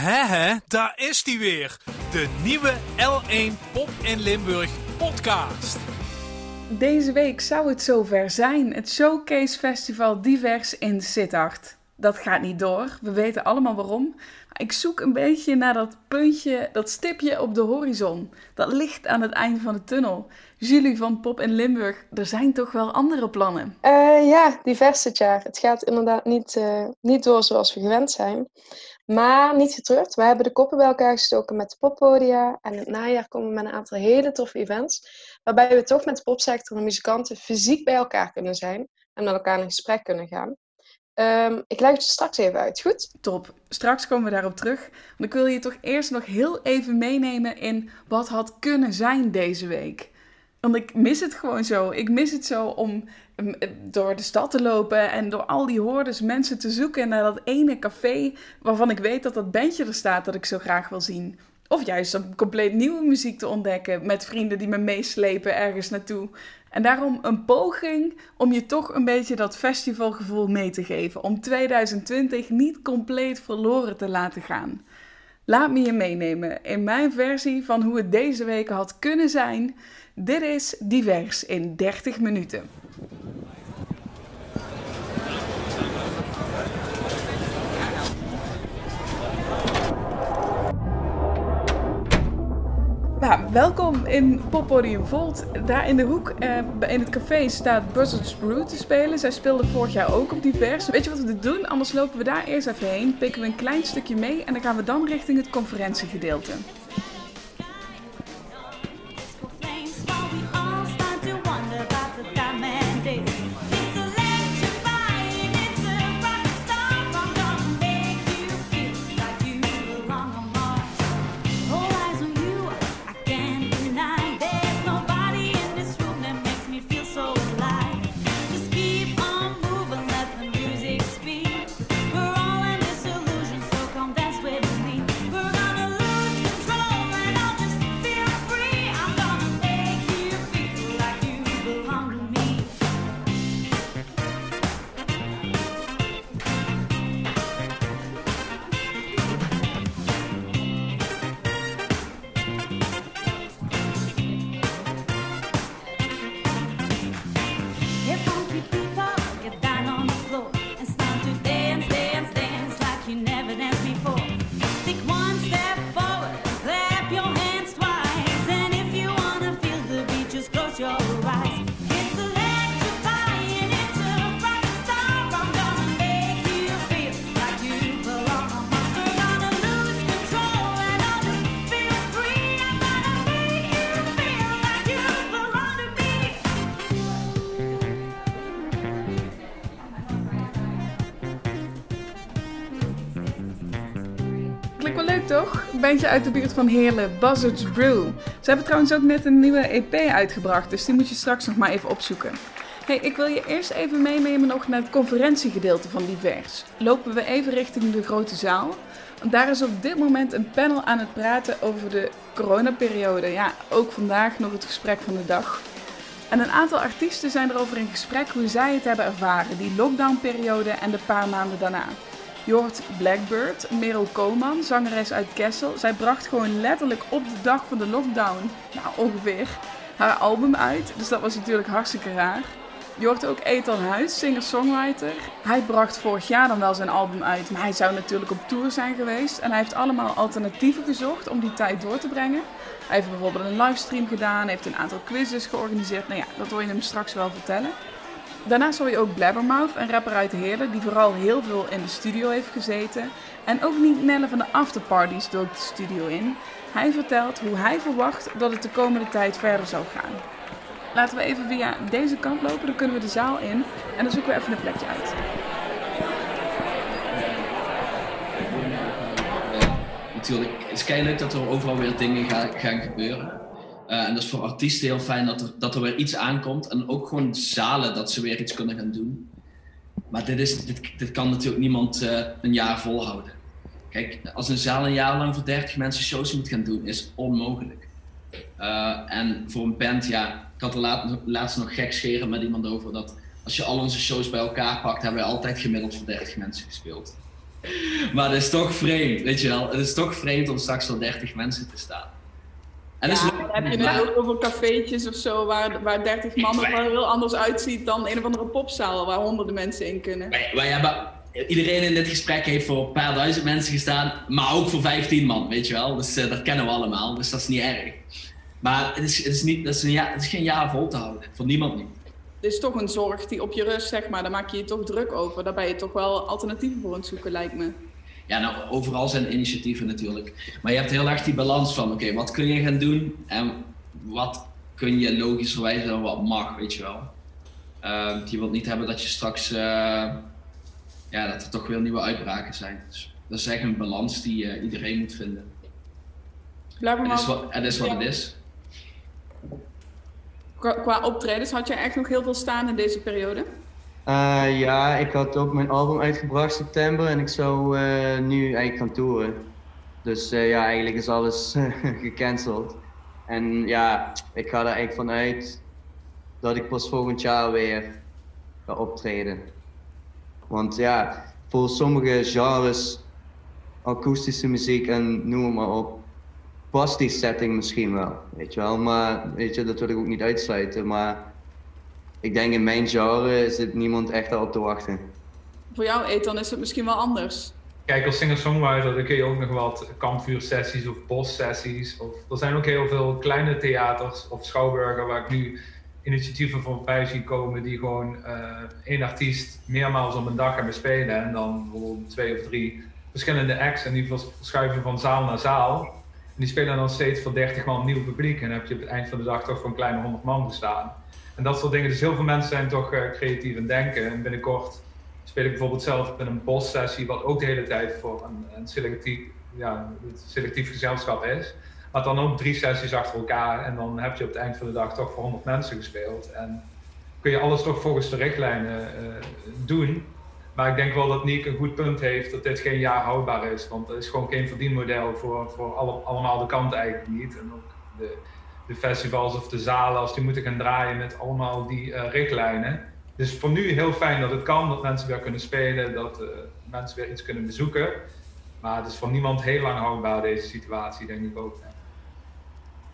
Hè hè, daar is die weer. De nieuwe L1 Pop in Limburg podcast. Deze week zou het zover zijn. Het Showcase Festival Divers in Sittard. Dat gaat niet door. We weten allemaal waarom. Ik zoek een beetje naar dat puntje, dat stipje op de horizon. Dat licht aan het eind van de tunnel. Julie van Pop in Limburg, er zijn toch wel andere plannen? Uh, ja, divers dit jaar. Het gaat inderdaad niet, uh, niet door zoals we gewend zijn. Maar niet getreurd. We hebben de koppen bij elkaar gestoken met de poppodia. En in het najaar komen we met een aantal hele toffe events. Waarbij we toch met de popsector en muzikanten fysiek bij elkaar kunnen zijn. En met elkaar in gesprek kunnen gaan. Um, ik leg het je straks even uit, goed? Top. Straks komen we daarop terug. Want ik wil je toch eerst nog heel even meenemen in wat had kunnen zijn deze week. Want ik mis het gewoon zo. Ik mis het zo om door de stad te lopen en door al die hordes mensen te zoeken naar dat ene café waarvan ik weet dat dat bandje er staat dat ik zo graag wil zien. Of juist om compleet nieuwe muziek te ontdekken met vrienden die me meeslepen ergens naartoe. En daarom een poging om je toch een beetje dat festivalgevoel mee te geven. Om 2020 niet compleet verloren te laten gaan. Laat me je meenemen in mijn versie van hoe het deze week had kunnen zijn. Dit is Divers in 30 minuten. Welkom in Poppodium Volt. Daar in de hoek eh, in het café staat Buzzards Brew te spelen. Zij speelden vorig jaar ook op divers. Weet je wat we doen? Anders lopen we daar eerst even heen, pikken we een klein stukje mee en dan gaan we dan richting het conferentiegedeelte. Uit de buurt van Heerlen, Buzzards Brew. Ze hebben trouwens ook net een nieuwe EP uitgebracht, dus die moet je straks nog maar even opzoeken. Hey, ik wil je eerst even meenemen nog naar het conferentiegedeelte van Divers. Lopen we even richting de grote zaal. Want daar is op dit moment een panel aan het praten over de coronaperiode. Ja, ook vandaag nog het gesprek van de dag. En een aantal artiesten zijn erover in gesprek hoe zij het hebben ervaren, die lockdownperiode en de paar maanden daarna. Je hoort Blackbird, Merel Koman, zangeres uit Kessel. Zij bracht gewoon letterlijk op de dag van de lockdown, nou ongeveer, haar album uit. Dus dat was natuurlijk hartstikke raar. Je hoort ook Ethan Huis, singer-songwriter. Hij bracht vorig jaar dan wel zijn album uit, maar hij zou natuurlijk op tour zijn geweest. En hij heeft allemaal alternatieven gezocht om die tijd door te brengen. Hij heeft bijvoorbeeld een livestream gedaan, heeft een aantal quizzes georganiseerd. Nou ja, dat wil je hem straks wel vertellen. Daarnaast hoor je ook Blabbermouth, een rapper uit Heerlen die vooral heel veel in de studio heeft gezeten. En ook niet Nelle van de afterparties dook de studio in. Hij vertelt hoe hij verwacht dat het de komende tijd verder zal gaan. Laten we even via deze kant lopen, dan kunnen we de zaal in en dan zoeken we even een plekje uit. Natuurlijk, het is leuk dat er overal weer dingen gaan, gaan gebeuren. Uh, en dat is voor artiesten heel fijn dat er, dat er weer iets aankomt. En ook gewoon zalen dat ze weer iets kunnen gaan doen. Maar dit, is, dit, dit kan natuurlijk niemand uh, een jaar volhouden. Kijk, als een zaal een jaar lang voor 30 mensen shows moet gaan doen, is onmogelijk. Uh, en voor een band, ja, ik had er laat, laatst nog gek scheren met iemand over dat als je al onze shows bij elkaar pakt, hebben we altijd gemiddeld voor 30 mensen gespeeld. maar het is toch vreemd, weet je wel. Het is toch vreemd om straks voor 30 mensen te staan. En ja, dan heb je het ook over cafeetjes of zo, waar, waar 30 man er wel heel anders uitziet dan een of andere popzaal waar honderden mensen in kunnen. Wij, wij hebben, iedereen in dit gesprek heeft voor een paar duizend mensen gestaan, maar ook voor 15 man, weet je wel. Dus uh, dat kennen we allemaal, dus dat is niet erg. Maar het is, het is, niet, dat is, een ja, het is geen jaar vol te houden, voor niemand niet. Het is toch een zorg die op je rust, zeg maar, daar maak je je toch druk over. Daar ben je toch wel alternatieven voor aan het zoeken, lijkt me. Ja, nou, overal zijn initiatieven natuurlijk. Maar je hebt heel erg die balans van, oké, wat kun je gaan doen en wat kun je logischerwijs dan wat mag, weet je wel. Uh, je wilt niet hebben dat je straks, uh, ja, dat er toch weer nieuwe uitbraken zijn. Dus dat is echt een balans die uh, iedereen moet vinden. Blijf maar het is wat het is. Wat het is. Qua, qua optredens had je echt nog heel veel staan in deze periode? Uh, ja, ik had ook mijn album uitgebracht september en ik zou uh, nu eigenlijk gaan toeren. Dus uh, ja, eigenlijk is alles gecanceld. En ja, ik ga er eigenlijk vanuit dat ik pas volgend jaar weer ga optreden. Want ja, voor sommige genres, akoestische muziek en noem maar op, past die setting misschien wel, weet je wel. Maar weet je, dat wil ik ook niet uitsluiten. Maar ik denk in mijn genre zit niemand echt op te wachten. Voor jou, Ethan, is het misschien wel anders. Kijk, als singer-songwriter dan kun je ook nog wat kampvuursessies of bossessies. Of, er zijn ook heel veel kleine theaters of schouwburgen waar ik nu initiatieven voor bij zie komen die gewoon uh, één artiest meermaals op een dag hebben spelen. En dan bijvoorbeeld twee of drie verschillende acts en die verschuiven van zaal naar zaal. En die spelen dan steeds voor 30 man nieuw publiek. En dan heb je op het eind van de dag toch voor een kleine 100 man staan. En dat soort dingen. Dus heel veel mensen zijn toch uh, creatief en denken. En binnenkort speel ik bijvoorbeeld zelf in een boss-sessie, wat ook de hele tijd voor een, een selectief, ja, selectief gezelschap is. Maar dan ook drie sessies achter elkaar en dan heb je op het eind van de dag toch voor 100 mensen gespeeld. En kun je alles toch volgens de richtlijnen uh, doen. Maar ik denk wel dat Niek een goed punt heeft dat dit geen jaar houdbaar is. Want het is gewoon geen verdienmodel voor, voor alle, allemaal de kanten eigenlijk niet. En ook de, de festivals of de zalen, als die moeten gaan draaien met allemaal die uh, richtlijnen. Dus voor nu heel fijn dat het kan, dat mensen weer kunnen spelen, dat uh, mensen weer iets kunnen bezoeken. Maar het is voor niemand heel lang houdbaar deze situatie, denk ik ook.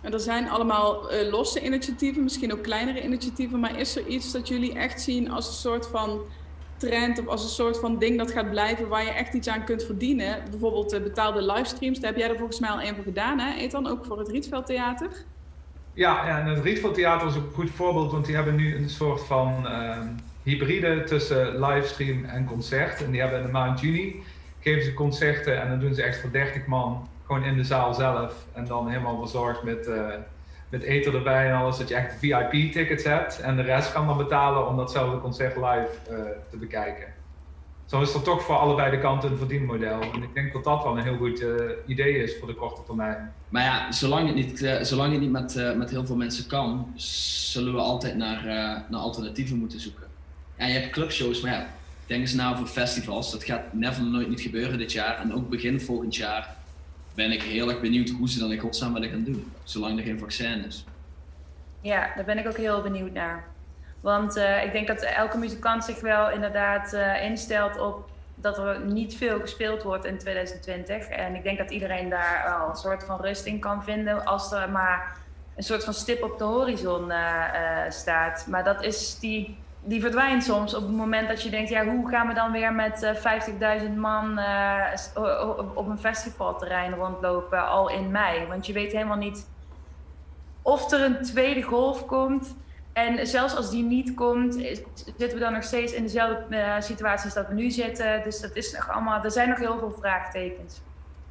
En er zijn allemaal uh, losse initiatieven, misschien ook kleinere initiatieven, maar is er iets dat jullie echt zien als een soort van trend of als een soort van ding dat gaat blijven waar je echt iets aan kunt verdienen? Bijvoorbeeld betaalde livestreams, daar heb jij er volgens mij al een voor gedaan, hè, Ethan, ook voor het Rietveld Theater? Ja, en het Rietveld Theater is ook een goed voorbeeld, want die hebben nu een soort van uh, hybride tussen livestream en concert. En die hebben in de maand juni geven ze concerten en dan doen ze echt voor 30 man gewoon in de zaal zelf. En dan helemaal verzorgd met, uh, met eten erbij en alles, dat je echt VIP-tickets hebt. En de rest kan dan betalen om datzelfde concert live uh, te bekijken. Zo is er toch voor allebei de kanten een verdienmodel. En ik denk dat dat wel een heel goed uh, idee is voor de korte termijn. Maar ja, zolang het niet, uh, zolang het niet met, uh, met heel veel mensen kan, zullen we altijd naar, naar alternatieven moeten zoeken. En je hebt clubshows, maar ja, denk eens nou voor festivals. Dat gaat never nooit niet gebeuren dit jaar. En ook begin volgend jaar ben ik heel erg benieuwd hoe ze dan in godsnaam willen gaan doen. Zolang er geen vaccin is. Ja, daar ben ik ook heel benieuwd naar. Want uh, ik denk dat elke muzikant zich wel inderdaad uh, instelt op dat er niet veel gespeeld wordt in 2020. En ik denk dat iedereen daar wel een soort van rust in kan vinden als er maar een soort van stip op de horizon uh, staat. Maar dat is die, die verdwijnt soms op het moment dat je denkt, ja, hoe gaan we dan weer met 50.000 man op een festivalterrein rondlopen al in mei? Want je weet helemaal niet of er een tweede golf komt. En zelfs als die niet komt, zitten we dan nog steeds in dezelfde uh, situatie als dat we nu zitten. Dus dat is nog allemaal, er zijn nog heel veel vraagtekens.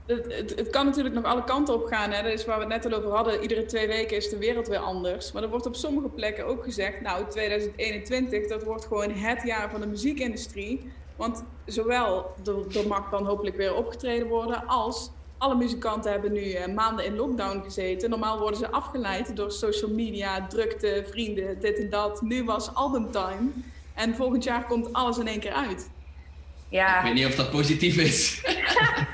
Het, het, kan natuurlijk nog alle kanten op gaan. Hè? Dat is waar we het net al over hadden. Iedere twee weken is de wereld weer anders. Maar er wordt op sommige plekken ook gezegd, nou 2021, dat wordt gewoon het jaar van de muziekindustrie. Want zowel er, er mag dan hopelijk weer opgetreden worden, als alle muzikanten hebben nu uh, maanden in lockdown gezeten. Normaal worden ze afgeleid door social media, drukte, vrienden, dit en dat. Nu was albumtime. En volgend jaar komt alles in één keer uit. Ja. Ik weet niet of dat positief is.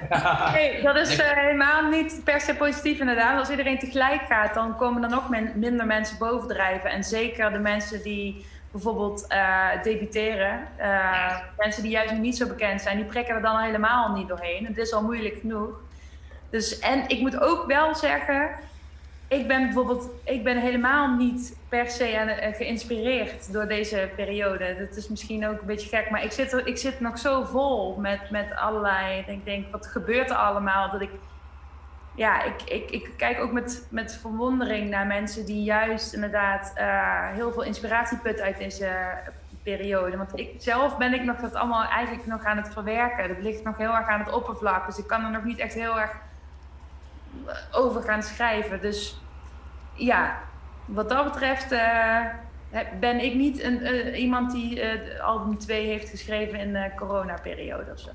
nee, dat is uh, helemaal niet per se positief inderdaad. Als iedereen tegelijk gaat, dan komen er nog min minder mensen bovendrijven. En zeker de mensen die bijvoorbeeld uh, debuteren. Uh, mensen die juist niet zo bekend zijn, die prikken er dan helemaal niet doorheen. Het is al moeilijk genoeg. Dus, en ik moet ook wel zeggen, ik ben bijvoorbeeld ik ben helemaal niet per se uh, geïnspireerd door deze periode. Dat is misschien ook een beetje gek, maar ik zit, ik zit nog zo vol met, met allerlei. Ik denk, wat gebeurt er allemaal? Dat ik, ja, ik, ik, ik kijk ook met, met verwondering naar mensen die juist inderdaad uh, heel veel inspiratie putten uit deze periode. Want ik zelf ben ik nog dat allemaal eigenlijk nog aan het verwerken. Dat ligt nog heel erg aan het oppervlak. Dus ik kan er nog niet echt heel erg over gaan schrijven. Dus ja, wat dat betreft uh, ben ik niet een, uh, iemand die uh, album 2 heeft geschreven in de coronaperiode of zo.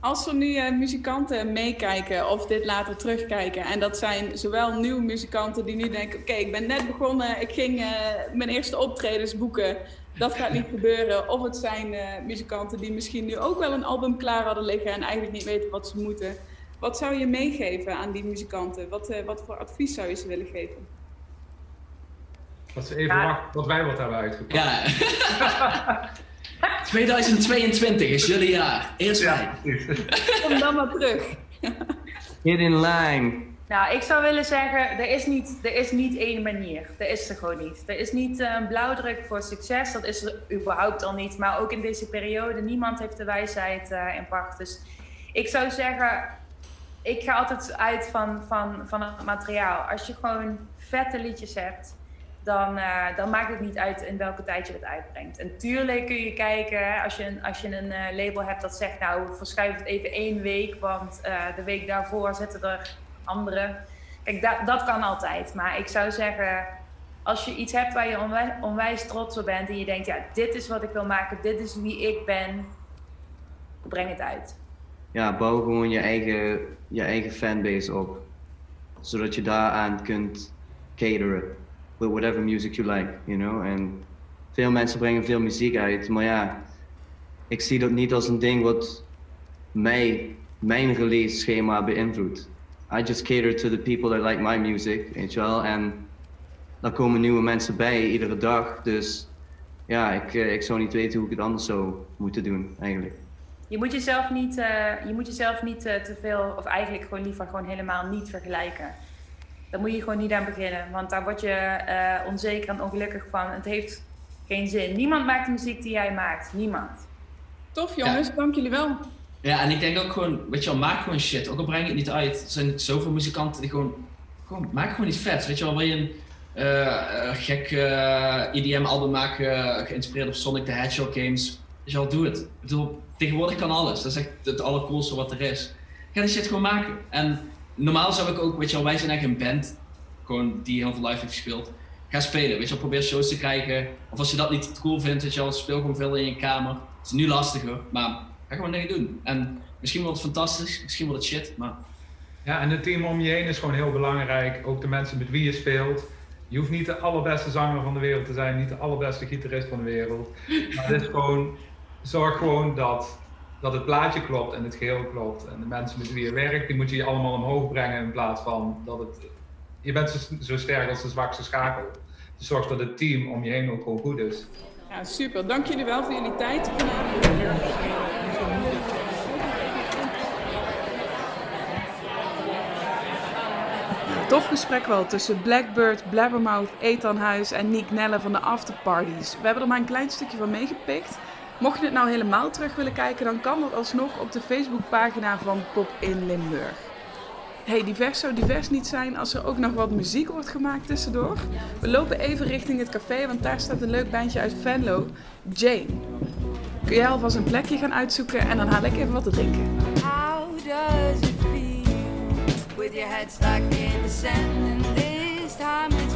Als er nu muzikanten meekijken of dit later terugkijken, en dat zijn zowel nieuwe muzikanten die nu denken: Oké, ik ben net begonnen, ik ging mijn eerste optredens boeken, dat gaat niet gebeuren. Of het zijn muzikanten die misschien nu ook wel een album klaar hadden liggen en eigenlijk niet weten wat ze moeten. Wat zou je meegeven aan die muzikanten? Wat, uh, wat voor advies zou je ze willen geven? Dat ze even ja. wachten tot wij wat hebben uitgepakt. Ja. 2022 is jullie jaar. Eerst wij. Kom dan maar terug. Get in line. Nou, ik zou willen zeggen, er is niet, er is niet één manier. Er is er gewoon niet. Er is niet een uh, blauwdruk voor succes. Dat is er überhaupt al niet. Maar ook in deze periode, niemand heeft de wijsheid uh, in pacht. Dus ik zou zeggen, ik ga altijd uit van, van, van het materiaal. Als je gewoon vette liedjes hebt, dan, uh, dan maakt het niet uit in welke tijd je het uitbrengt. En tuurlijk kun je kijken, als je, als je een uh, label hebt dat zegt, nou verschuif het even één week, want uh, de week daarvoor zitten er andere. Kijk, dat, dat kan altijd. Maar ik zou zeggen, als je iets hebt waar je onwijs trots op bent en je denkt, ja, dit is wat ik wil maken, dit is wie ik ben, breng het uit ja, bouw gewoon je eigen, je eigen fanbase op. Zodat je daaraan kunt cateren. With whatever music you like, you know. En veel mensen brengen veel muziek uit. Maar ja, ik zie dat niet als een ding wat mij, mijn release schema beïnvloedt. I just cater to the people that like my music, weet je. En daar komen nieuwe mensen bij iedere dag. Dus ja, ik, ik zou niet weten hoe ik het anders zou moeten doen, eigenlijk. Je moet jezelf niet, uh, je moet jezelf niet uh, te veel, of eigenlijk gewoon liever gewoon helemaal niet vergelijken. Daar moet je gewoon niet aan beginnen, want daar word je uh, onzeker en ongelukkig van. Het heeft geen zin. Niemand maakt de muziek die jij maakt. Niemand. Tof jongens, ja. dank jullie wel. Ja, en ik denk ook gewoon, weet je wel, maak gewoon shit. Ook al breng je het niet uit. Er zijn zoveel muzikanten die gewoon, gewoon maak gewoon iets vets. Weet je wel, wil je een gek EDM-album maken, geïnspireerd op Sonic the Hedgehog games. Weet je wel, doe het. Ik bedoel, tegenwoordig kan alles. Dat is echt het allercoolste wat er is. Ga die shit gewoon maken. En normaal zou ik ook, weet je wel, wij zijn echt een band, gewoon die heel veel live heeft gespeeld. Ga spelen, weet je wel, probeer shows te krijgen. Of als je dat niet cool vindt, weet je wel, speel gewoon veel in je kamer. Het is nu lastiger, maar ga gewoon dingen doen. En misschien wordt het fantastisch, misschien wordt het shit, maar... Ja, en het team om je heen is gewoon heel belangrijk. Ook de mensen met wie je speelt. Je hoeft niet de allerbeste zanger van de wereld te zijn, niet de allerbeste gitarist van de wereld. Maar het is gewoon zorg gewoon dat, dat het plaatje klopt en het geheel klopt. En de mensen met wie je werkt, die moet je allemaal omhoog brengen in plaats van dat het... Je bent zo, zo sterk als de zwakste schakel. Dus zorg dat het team om je heen ook gewoon goed is. Ja, super. Dank jullie wel voor jullie tijd. Tof gesprek wel tussen Blackbird, Blabbermouth, Ethan Huis en Nick Nelle van de Afterparties. We hebben er maar een klein stukje van meegepikt. Mocht je het nou helemaal terug willen kijken, dan kan dat alsnog op de Facebookpagina van Pop in Limburg. Hey, divers zou divers niet zijn als er ook nog wat muziek wordt gemaakt tussendoor. We lopen even richting het café, want daar staat een leuk bandje uit Venlo, Jane. Kun jij alvast een plekje gaan uitzoeken en dan haal ik even wat te drinken. How does it feel with your head stuck in the sand and this time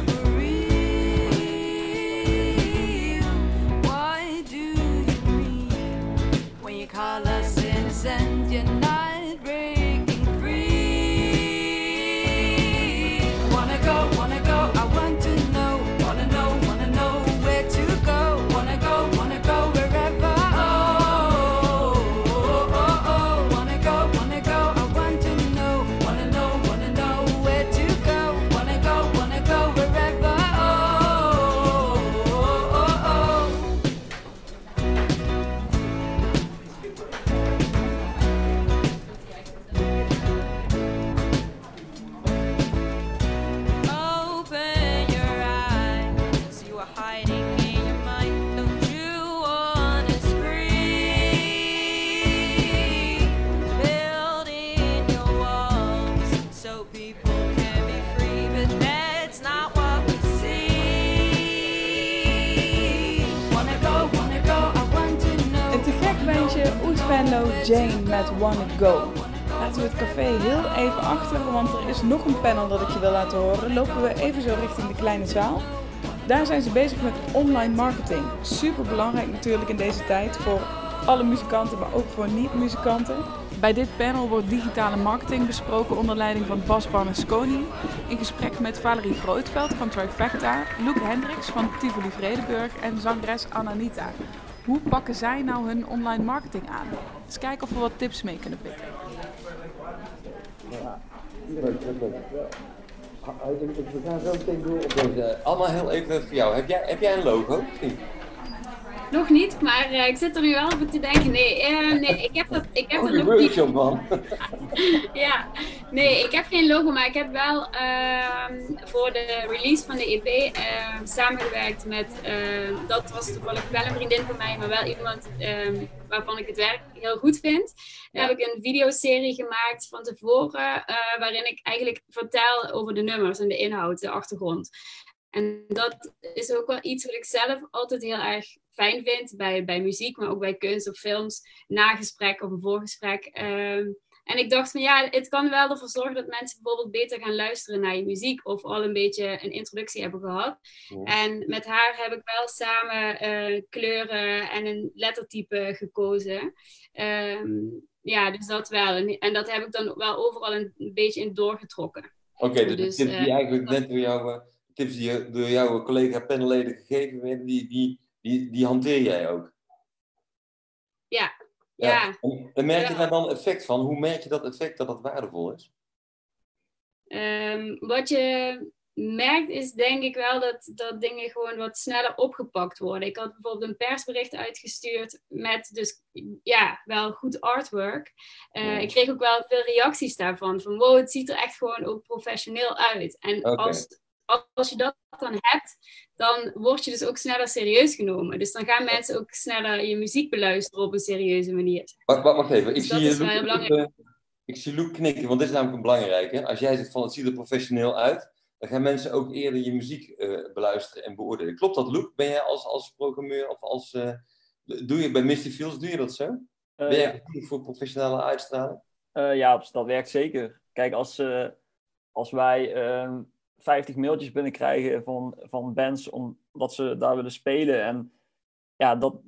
Venlo Jane met Wanna Go. Laten we het café heel even achter, want er is nog een panel dat ik je wil laten horen. Lopen we even zo richting de kleine zaal. Daar zijn ze bezig met online marketing. Super belangrijk natuurlijk in deze tijd voor alle muzikanten, maar ook voor niet-muzikanten. Bij dit panel wordt digitale marketing besproken onder leiding van Bas Barnesconi. In gesprek met Valerie Grootveld van Trifecta, Luke Hendricks van Tivoli Vredenburg en zangeres Ananita. Hoe pakken zij nou hun online marketing aan? Eens kijken of we wat tips mee kunnen pikken. Ja, zo deze. Allemaal heel even voor jou. Heb jij, heb jij een logo? Nog niet, maar uh, ik zit er nu wel over te denken. Nee, uh, nee ik heb dat, ik heb oh, dat nog niet. man. ja, nee, ik heb geen logo, maar ik heb wel uh, voor de release van de EP ehm, samengewerkt met, ehm, dat was toevallig wel een vriendin van mij, maar wel iemand waarvan ik het werk heel goed vind. Ja. heb ik een videoserie gemaakt van tevoren, eh, waarin ik eigenlijk vertel over de nummers en de inhoud, de achtergrond. En dat is ook wel iets wat ik zelf altijd heel erg fijn vind bij, bij muziek, maar ook bij kunst of films, nagesprek of een voorgesprek. Um, en ik dacht van ja, het kan wel ervoor zorgen dat mensen bijvoorbeeld beter gaan luisteren naar je muziek of al een beetje een introductie hebben gehad. En met haar heb ik wel samen uh, kleuren en een lettertype gekozen. Um, ja, dus dat wel. En, en, dat heb ik dan wel overal een, beetje in doorgetrokken. Oké, okay, dus, dus de tips die uh, eigenlijk net door jou, tips die door jouw collega panelleden gegeven werden, die, die die, die hanteer jij ook. Ja. ja. En, merk je daar dan effect van? Hoe merk je dat effect dat dat waardevol is? Um, wat je merkt is denk ik wel dat, dat dingen gewoon wat sneller opgepakt worden. Ik had bijvoorbeeld een persbericht uitgestuurd met dus ja, wel goed artwork. Uh, Ik kreeg ook wel veel reacties daarvan. Van wow, het ziet er echt gewoon ook professioneel uit. En okay. als, als je dat dan hebt, dan word je dus ook sneller serieus genomen. Dus dan gaan mensen ook sneller je muziek beluisteren op een serieuze manier. Wacht, wacht even, ik dus zie, uh, ik zie Loek knikken, want dit is namelijk een belangrijke. Als jij zegt van het ziet er professioneel uit, dan gaan mensen ook eerder je muziek uh, beluisteren en beoordelen. Klopt dat, Loek? Ben jij als, als programmeur of als... Uh, doe je bij Misty Fields, doe je dat zo? ben jij goed voor professionele uitstraling? ja, dat werkt zeker. Kijk, als, als wij ehm, 50 mailtjes binnenkrijgen van, van bands omdat ze daar willen spelen. En ja, dat,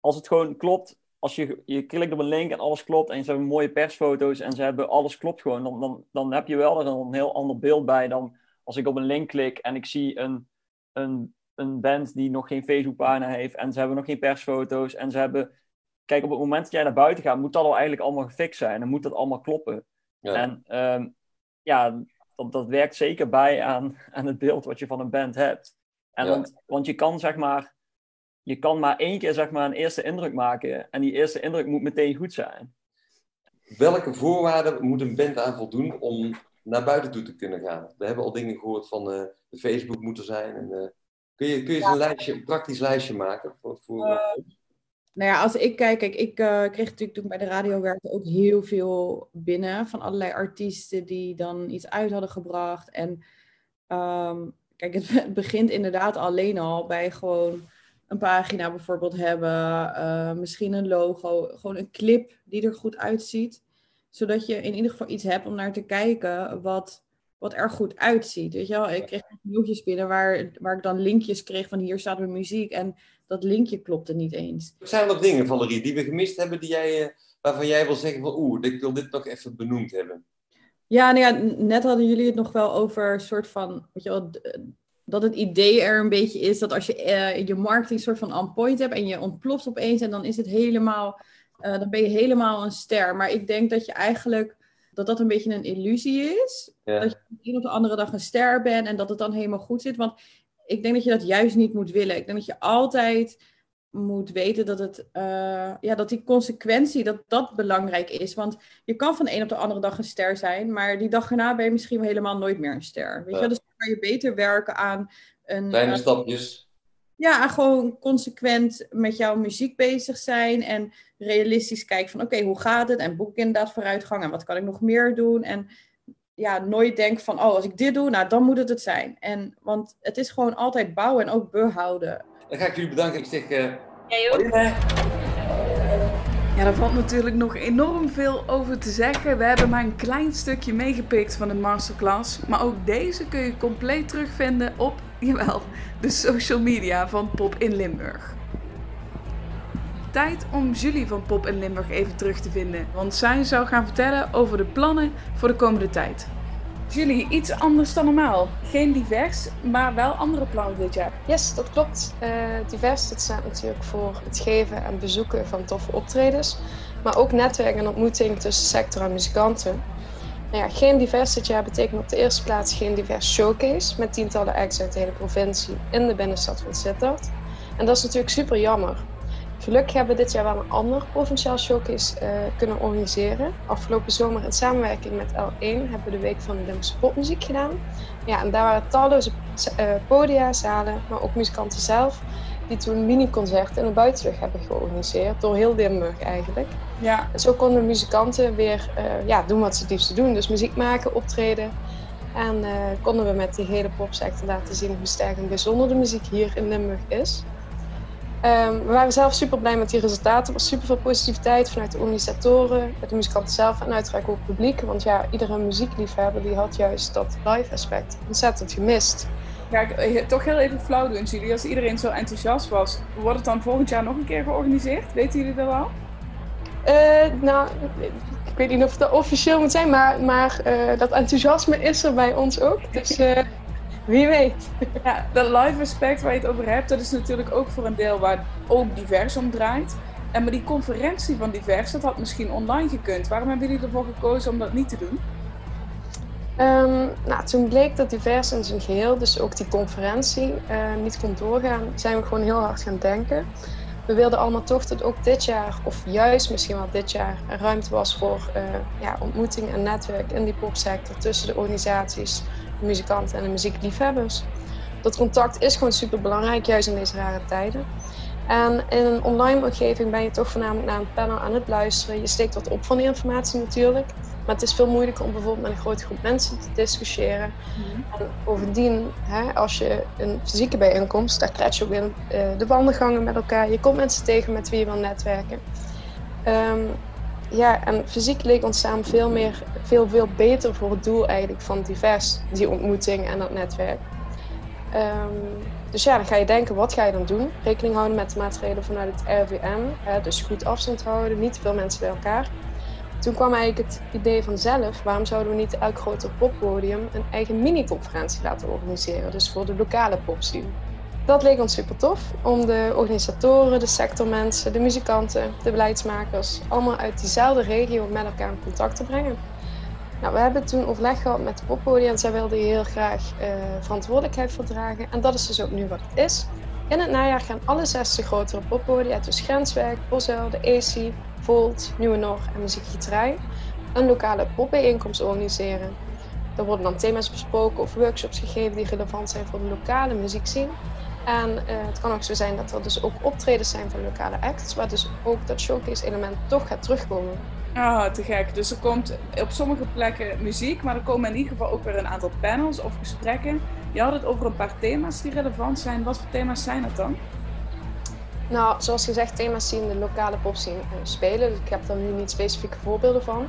als het gewoon klopt, als je, je klikt op een link en alles klopt en ze hebben mooie persfoto's en ze hebben alles klopt gewoon, dan, dan, dan heb je wel er een heel ander beeld bij dan als ik op een link klik en ik zie een, een, een band die nog geen Facebookpagina heeft en ze hebben nog geen persfoto's en ze hebben... Kijk, op het moment dat jij naar buiten gaat, moet dat al eigenlijk allemaal gefixt zijn. Dan moet dat allemaal kloppen. Ja. En um, ja, dat, dat werkt zeker bij aan, aan het beeld wat je van een band hebt. En want, want je kan zeg maar, je kan maar één keer zeg maar een eerste indruk maken. En die eerste indruk moet meteen goed zijn. Welke voorwaarden moet een band aan voldoen om naar buiten toe te kunnen gaan? We hebben al dingen gehoord van uh, de Facebook moeten zijn. En, uh, kun je, kun je een, lijstje, een praktisch lijstje maken voor, voor uh, nou ja, als ik kijk, kijk ik uh, kreeg natuurlijk toen ik bij de radio werkte ook heel veel binnen van allerlei artiesten die dan iets uit hadden gebracht. En um, kijk, het, het, begint inderdaad alleen al bij gewoon een pagina bijvoorbeeld hebben, uh, misschien een logo, gewoon een clip die er goed uitziet. Zodat je in ieder geval iets hebt om naar te kijken wat, wat er goed uitziet. Weet je wel, ik kreeg nieuwtjes binnen waar, waar ik dan linkjes kreeg van hier staat mijn muziek. En dat linkje klopte niet eens. Zijn er nog dingen, Valerie, die we gemist hebben, die jij, eh, waarvan jij wil zeggen van oeh, ik wil dit nog even benoemd hebben? Ja, nou ja, net hadden jullie het nog wel over soort van, weet je wel, dat het idee er een beetje is dat als je uh, je marketing soort van on point hebt en je ontploft opeens en dan is het helemaal, uh, dan ben je helemaal een ster. Maar ik denk dat je eigenlijk, dat dat een beetje een illusie is. Ja. Dat je de een of de andere dag een ster bent en dat het dan helemaal goed zit. Want ik denk dat je dat juist niet moet willen. Ik denk dat je altijd moet weten dat, het, uh, ja, dat die consequentie, dat dat belangrijk is. Want je kan van de een op de andere dag een ster zijn, maar die dag erna ben je misschien helemaal nooit meer een ster. Weet ja. je? Dus dan kan je beter werken aan een... Kleine uh, stapjes. Ja, gewoon consequent met jouw muziek bezig zijn en realistisch kijken van oké, okay, hoe gaat het? En boek inderdaad vooruitgang en wat kan ik nog meer doen? En ja, nooit denk van, oh, als ik dit doe, nou, dan moet het het zijn. En, want het is gewoon altijd bouwen en ook behouden. Dan ga ik jullie bedanken. Ik zeg... Uh... Ja, joh. Ja, Ja, daar valt natuurlijk nog enorm veel over te zeggen. We hebben maar een klein stukje meegepikt van de masterclass. Maar ook deze kun je compleet terugvinden op, jawel, de social media van Pop in Limburg. Tijd om Julie van Pop in Limburg even terug te vinden. Want zij zou gaan vertellen over de plannen voor de komende tijd. Julie, iets anders dan normaal. Geen divers, maar wel andere plannen dit jaar. Yes, dat klopt. Uh, divers dat staat natuurlijk voor het geven en bezoeken van toffe optredens. Maar ook netwerk en ontmoeting tussen sector en muzikanten. Nou ja, geen divers dit jaar betekent op de eerste plaats geen divers showcase met tientallen acts uit de hele provincie in de binnenstad van Sittard. En dat is natuurlijk super jammer. Gelukkig hebben we dit jaar wel een ander provinciaal showcase uh, kunnen organiseren. Afgelopen zomer in samenwerking met L1 hebben we de Week van de Limburgse Popmuziek gedaan. Ja, en daar waren talloze uh, podia, zalen, maar ook muzikanten zelf, die toen mini-concerten in de buitenlucht hebben georganiseerd, door heel Limburg eigenlijk. Ja. En zo konden muzikanten weer uh, ja, doen wat ze het liefst doen, dus muziek maken, optreden. En konden we met die hele popsector laten zien hoe sterk en bijzonder de muziek hier in Limburg is. Um, we waren zelf super blij met die resultaten. Er was super veel positiviteit vanuit de organisatoren, de muzikanten zelf en uiteraard ook het publiek. Want ja, iedere muziekliefhebber die had juist dat live aspect ontzettend gemist. Ga ik eh, toch heel even flauw doen, jullie. Als iedereen zo enthousiast was, wordt het dan volgend jaar nog een keer georganiseerd? Weten jullie dat al? Uh, nou, ik weet niet of het officieel moet zijn, maar, maar uh, dat enthousiasme is er bij ons ook. Dus wie weet. Ja, dat live aspect waar je het over hebt, dat is natuurlijk ook voor een deel waar ook divers om draait. En maar die conferentie van divers, dat had misschien online gekund. Waarom hebben jullie ervoor gekozen om dat niet te doen? Um, nou, toen bleek dat divers in zijn geheel, dus ook die conferentie, uh, niet kon doorgaan, zijn we gewoon heel hard gaan denken. We wilden allemaal toch dat ook dit jaar, of juist misschien wel dit jaar, er ruimte was voor uh, ja, ontmoeting en netwerk in die popsector tussen de organisaties, muzikanten en de muziekliefhebbers. Dat contact is gewoon super belangrijk, juist in deze rare tijden. En in een online omgeving ben je toch voornamelijk naar een panel aan het luisteren. Je steekt wat op van die informatie natuurlijk. Maar het is veel moeilijker om bijvoorbeeld met een grote groep mensen te discussiëren. En bovendien, hè, als je een fysieke bijeenkomst, daar krijg je ook weer uh, de wandelgangen met elkaar. Je komt mensen tegen met wie je wil netwerken. Um, ja, en fysiek leek ons samen veel meer, veel, veel beter voor het doel eigenlijk van divers, die ontmoeting en dat netwerk. Um, dus ja, dan ga je denken, wat ga je dan doen? Rekening houden met de maatregelen vanuit het RVM. Hè, dus goed afstand houden, niet te veel mensen bij elkaar. Toen kwam eigenlijk het idee vanzelf, waarom zouden we niet elk groter poppodium een eigen mini-conferentie laten organiseren? Dus voor de lokale popscene. Dat leek ons super tof om de organisatoren, de sectormensen, de muzikanten, de beleidsmakers allemaal uit diezelfde regio met elkaar in contact te brengen. Nou, we hebben toen overleg gehad met de poppodia en zij wilden heel graag uh, verantwoordelijkheid verdragen. En dat is dus ook nu wat het is. In het najaar gaan alle 60 grotere poppodia, dus Grenswerk, Bosuil, de AC, Volt, Nieuwe Noord en Muziekgieterij, een lokale popbijeenkomst organiseren. Er worden dan thema's besproken of workshops gegeven die relevant zijn voor de lokale muziekscene. En uh, het kan ook zo zijn dat er dus ook optredens zijn van lokale acts, waar dus ook dat showcase element toch gaat terugkomen. Ah, te gek. Dus er komt op sommige plekken muziek, maar er komen in ieder geval ook weer een aantal panels of gesprekken. Je had het over een paar thema's die relevant zijn. Wat voor thema's zijn dat dan? Nou, zoals gezegd, thema's die in de lokale popscene uh, spelen. Dus ik heb daar nu niet specifieke voorbeelden van.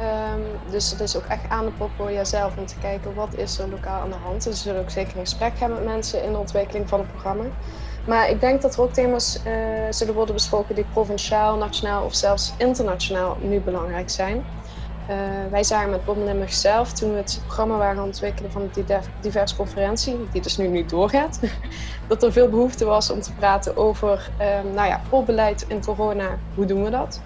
Um, dus het is ook echt aan de poppodia zelf om te kijken wat is er lokaal aan de hand. Dus we zullen ook zeker een gesprek hebben met mensen in de ontwikkeling van het programma. Maar ik denk dat er ook thema's uh, zullen worden besproken die provinciaal, nationaal of zelfs internationaal nu belangrijk zijn. Uh, wij zagen met Bob Limburg zelf, toen we het programma waren ontwikkelen van de diverse conferentie, die dus nu niet doorgaat, dat er veel behoefte was om te praten over uh, nou ja, popbeleid in corona. Hoe doen we dat?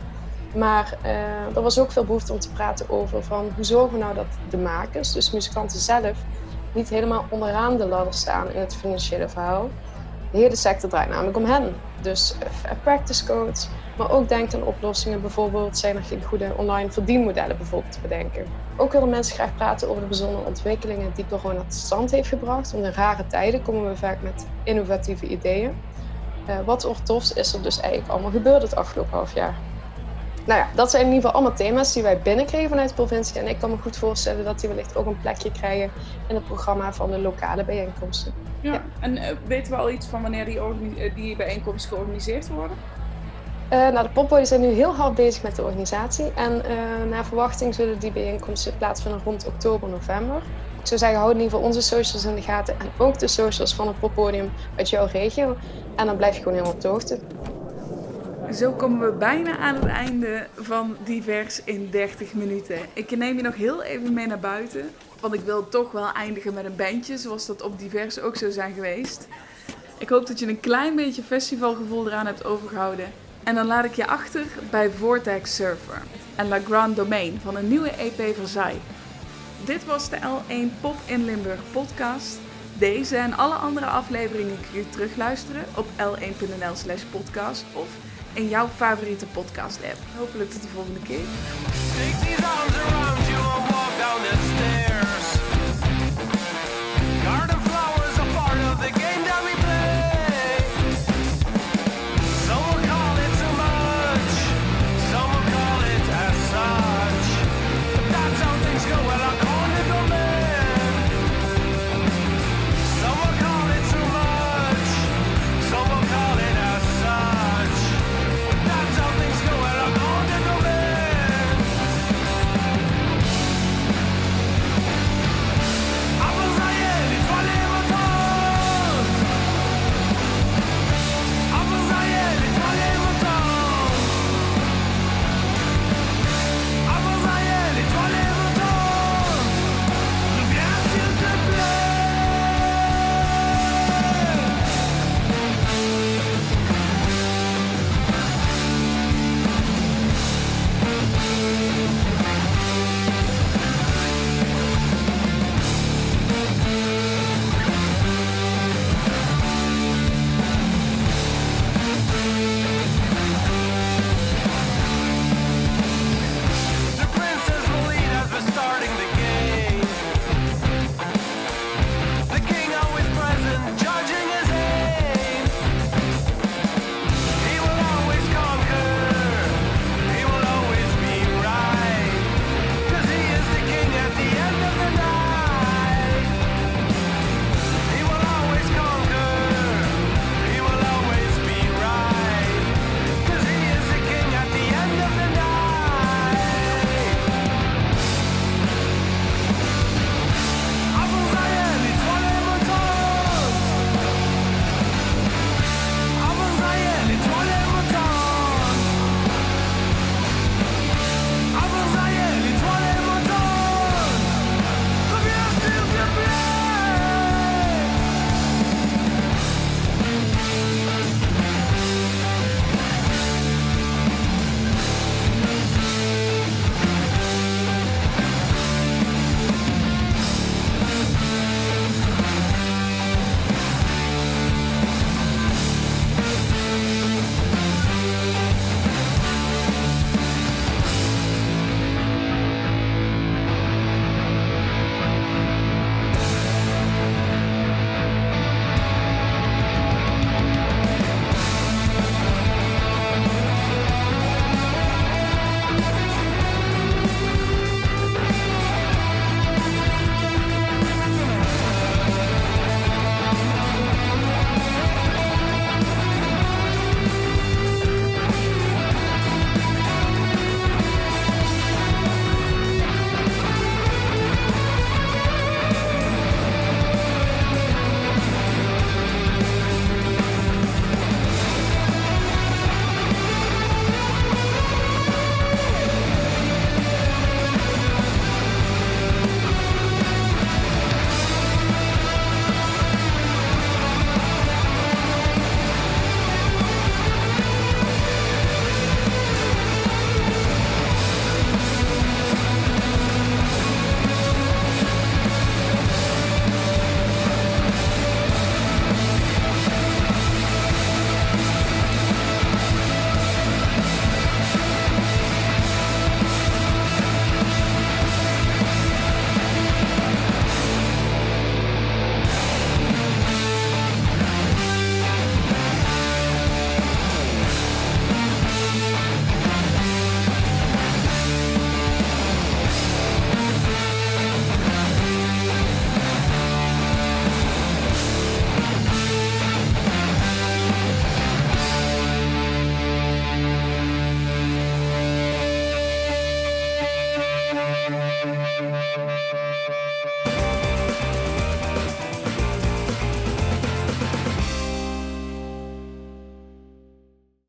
Maar uh, er was ook veel behoefte om te praten over van hoe zorgen we nou dat de makers, dus muzikanten zelf, niet helemaal onderaan de ladder staan in het financiële verhaal. De hele sector draait namelijk om hen. Dus uh, practice codes, maar ook denkt aan oplossingen. Bijvoorbeeld zijn er geen goede online verdienmodellen bijvoorbeeld te bedenken. Ook willen mensen graag praten over de bijzondere ontwikkelingen die corona tot stand heeft gebracht. Want in rare tijden komen we vaak met innovatieve ideeën. Uh, wat ortofs is er dus eigenlijk allemaal gebeurd het afgelopen half jaar? Nou ja, dat zijn in ieder geval allemaal thema's die wij binnenkregen vanuit de provincie. En ik kan me goed voorstellen dat die wellicht ook een plekje krijgen in het programma van de lokale bijeenkomsten. Ja, en uh, weten we al iets van wanneer die, uh, die bijeenkomsten georganiseerd worden? nou, de popboys zijn nu heel hard bezig met de organisatie. En naar verwachting zullen die bijeenkomsten plaatsvinden rond oktober, november. Ik zou zeggen, houd in ieder geval onze socials in de gaten. En ook de socials van het poppodium uit jouw regio. En dan blijf je gewoon helemaal op de hoogte. Zo komen we bijna aan het einde van Divers in 30 minuten. Ik neem je nog heel even mee naar buiten. Want ik wil toch wel eindigen met een bandje, zoals dat op Divers ook zou zijn geweest. Ik hoop dat je een klein beetje festivalgevoel eraan hebt overgehouden. En dan laat ik je achter bij Vortex Surfer en La Grande Domain van een nieuwe EP van. Dit was de L1 Pop in Limburg podcast. Deze en alle andere afleveringen kun je terugluisteren op l1.nl slash podcast of en jouw favoriete podcast app. Hopelijk tot de volgende keer.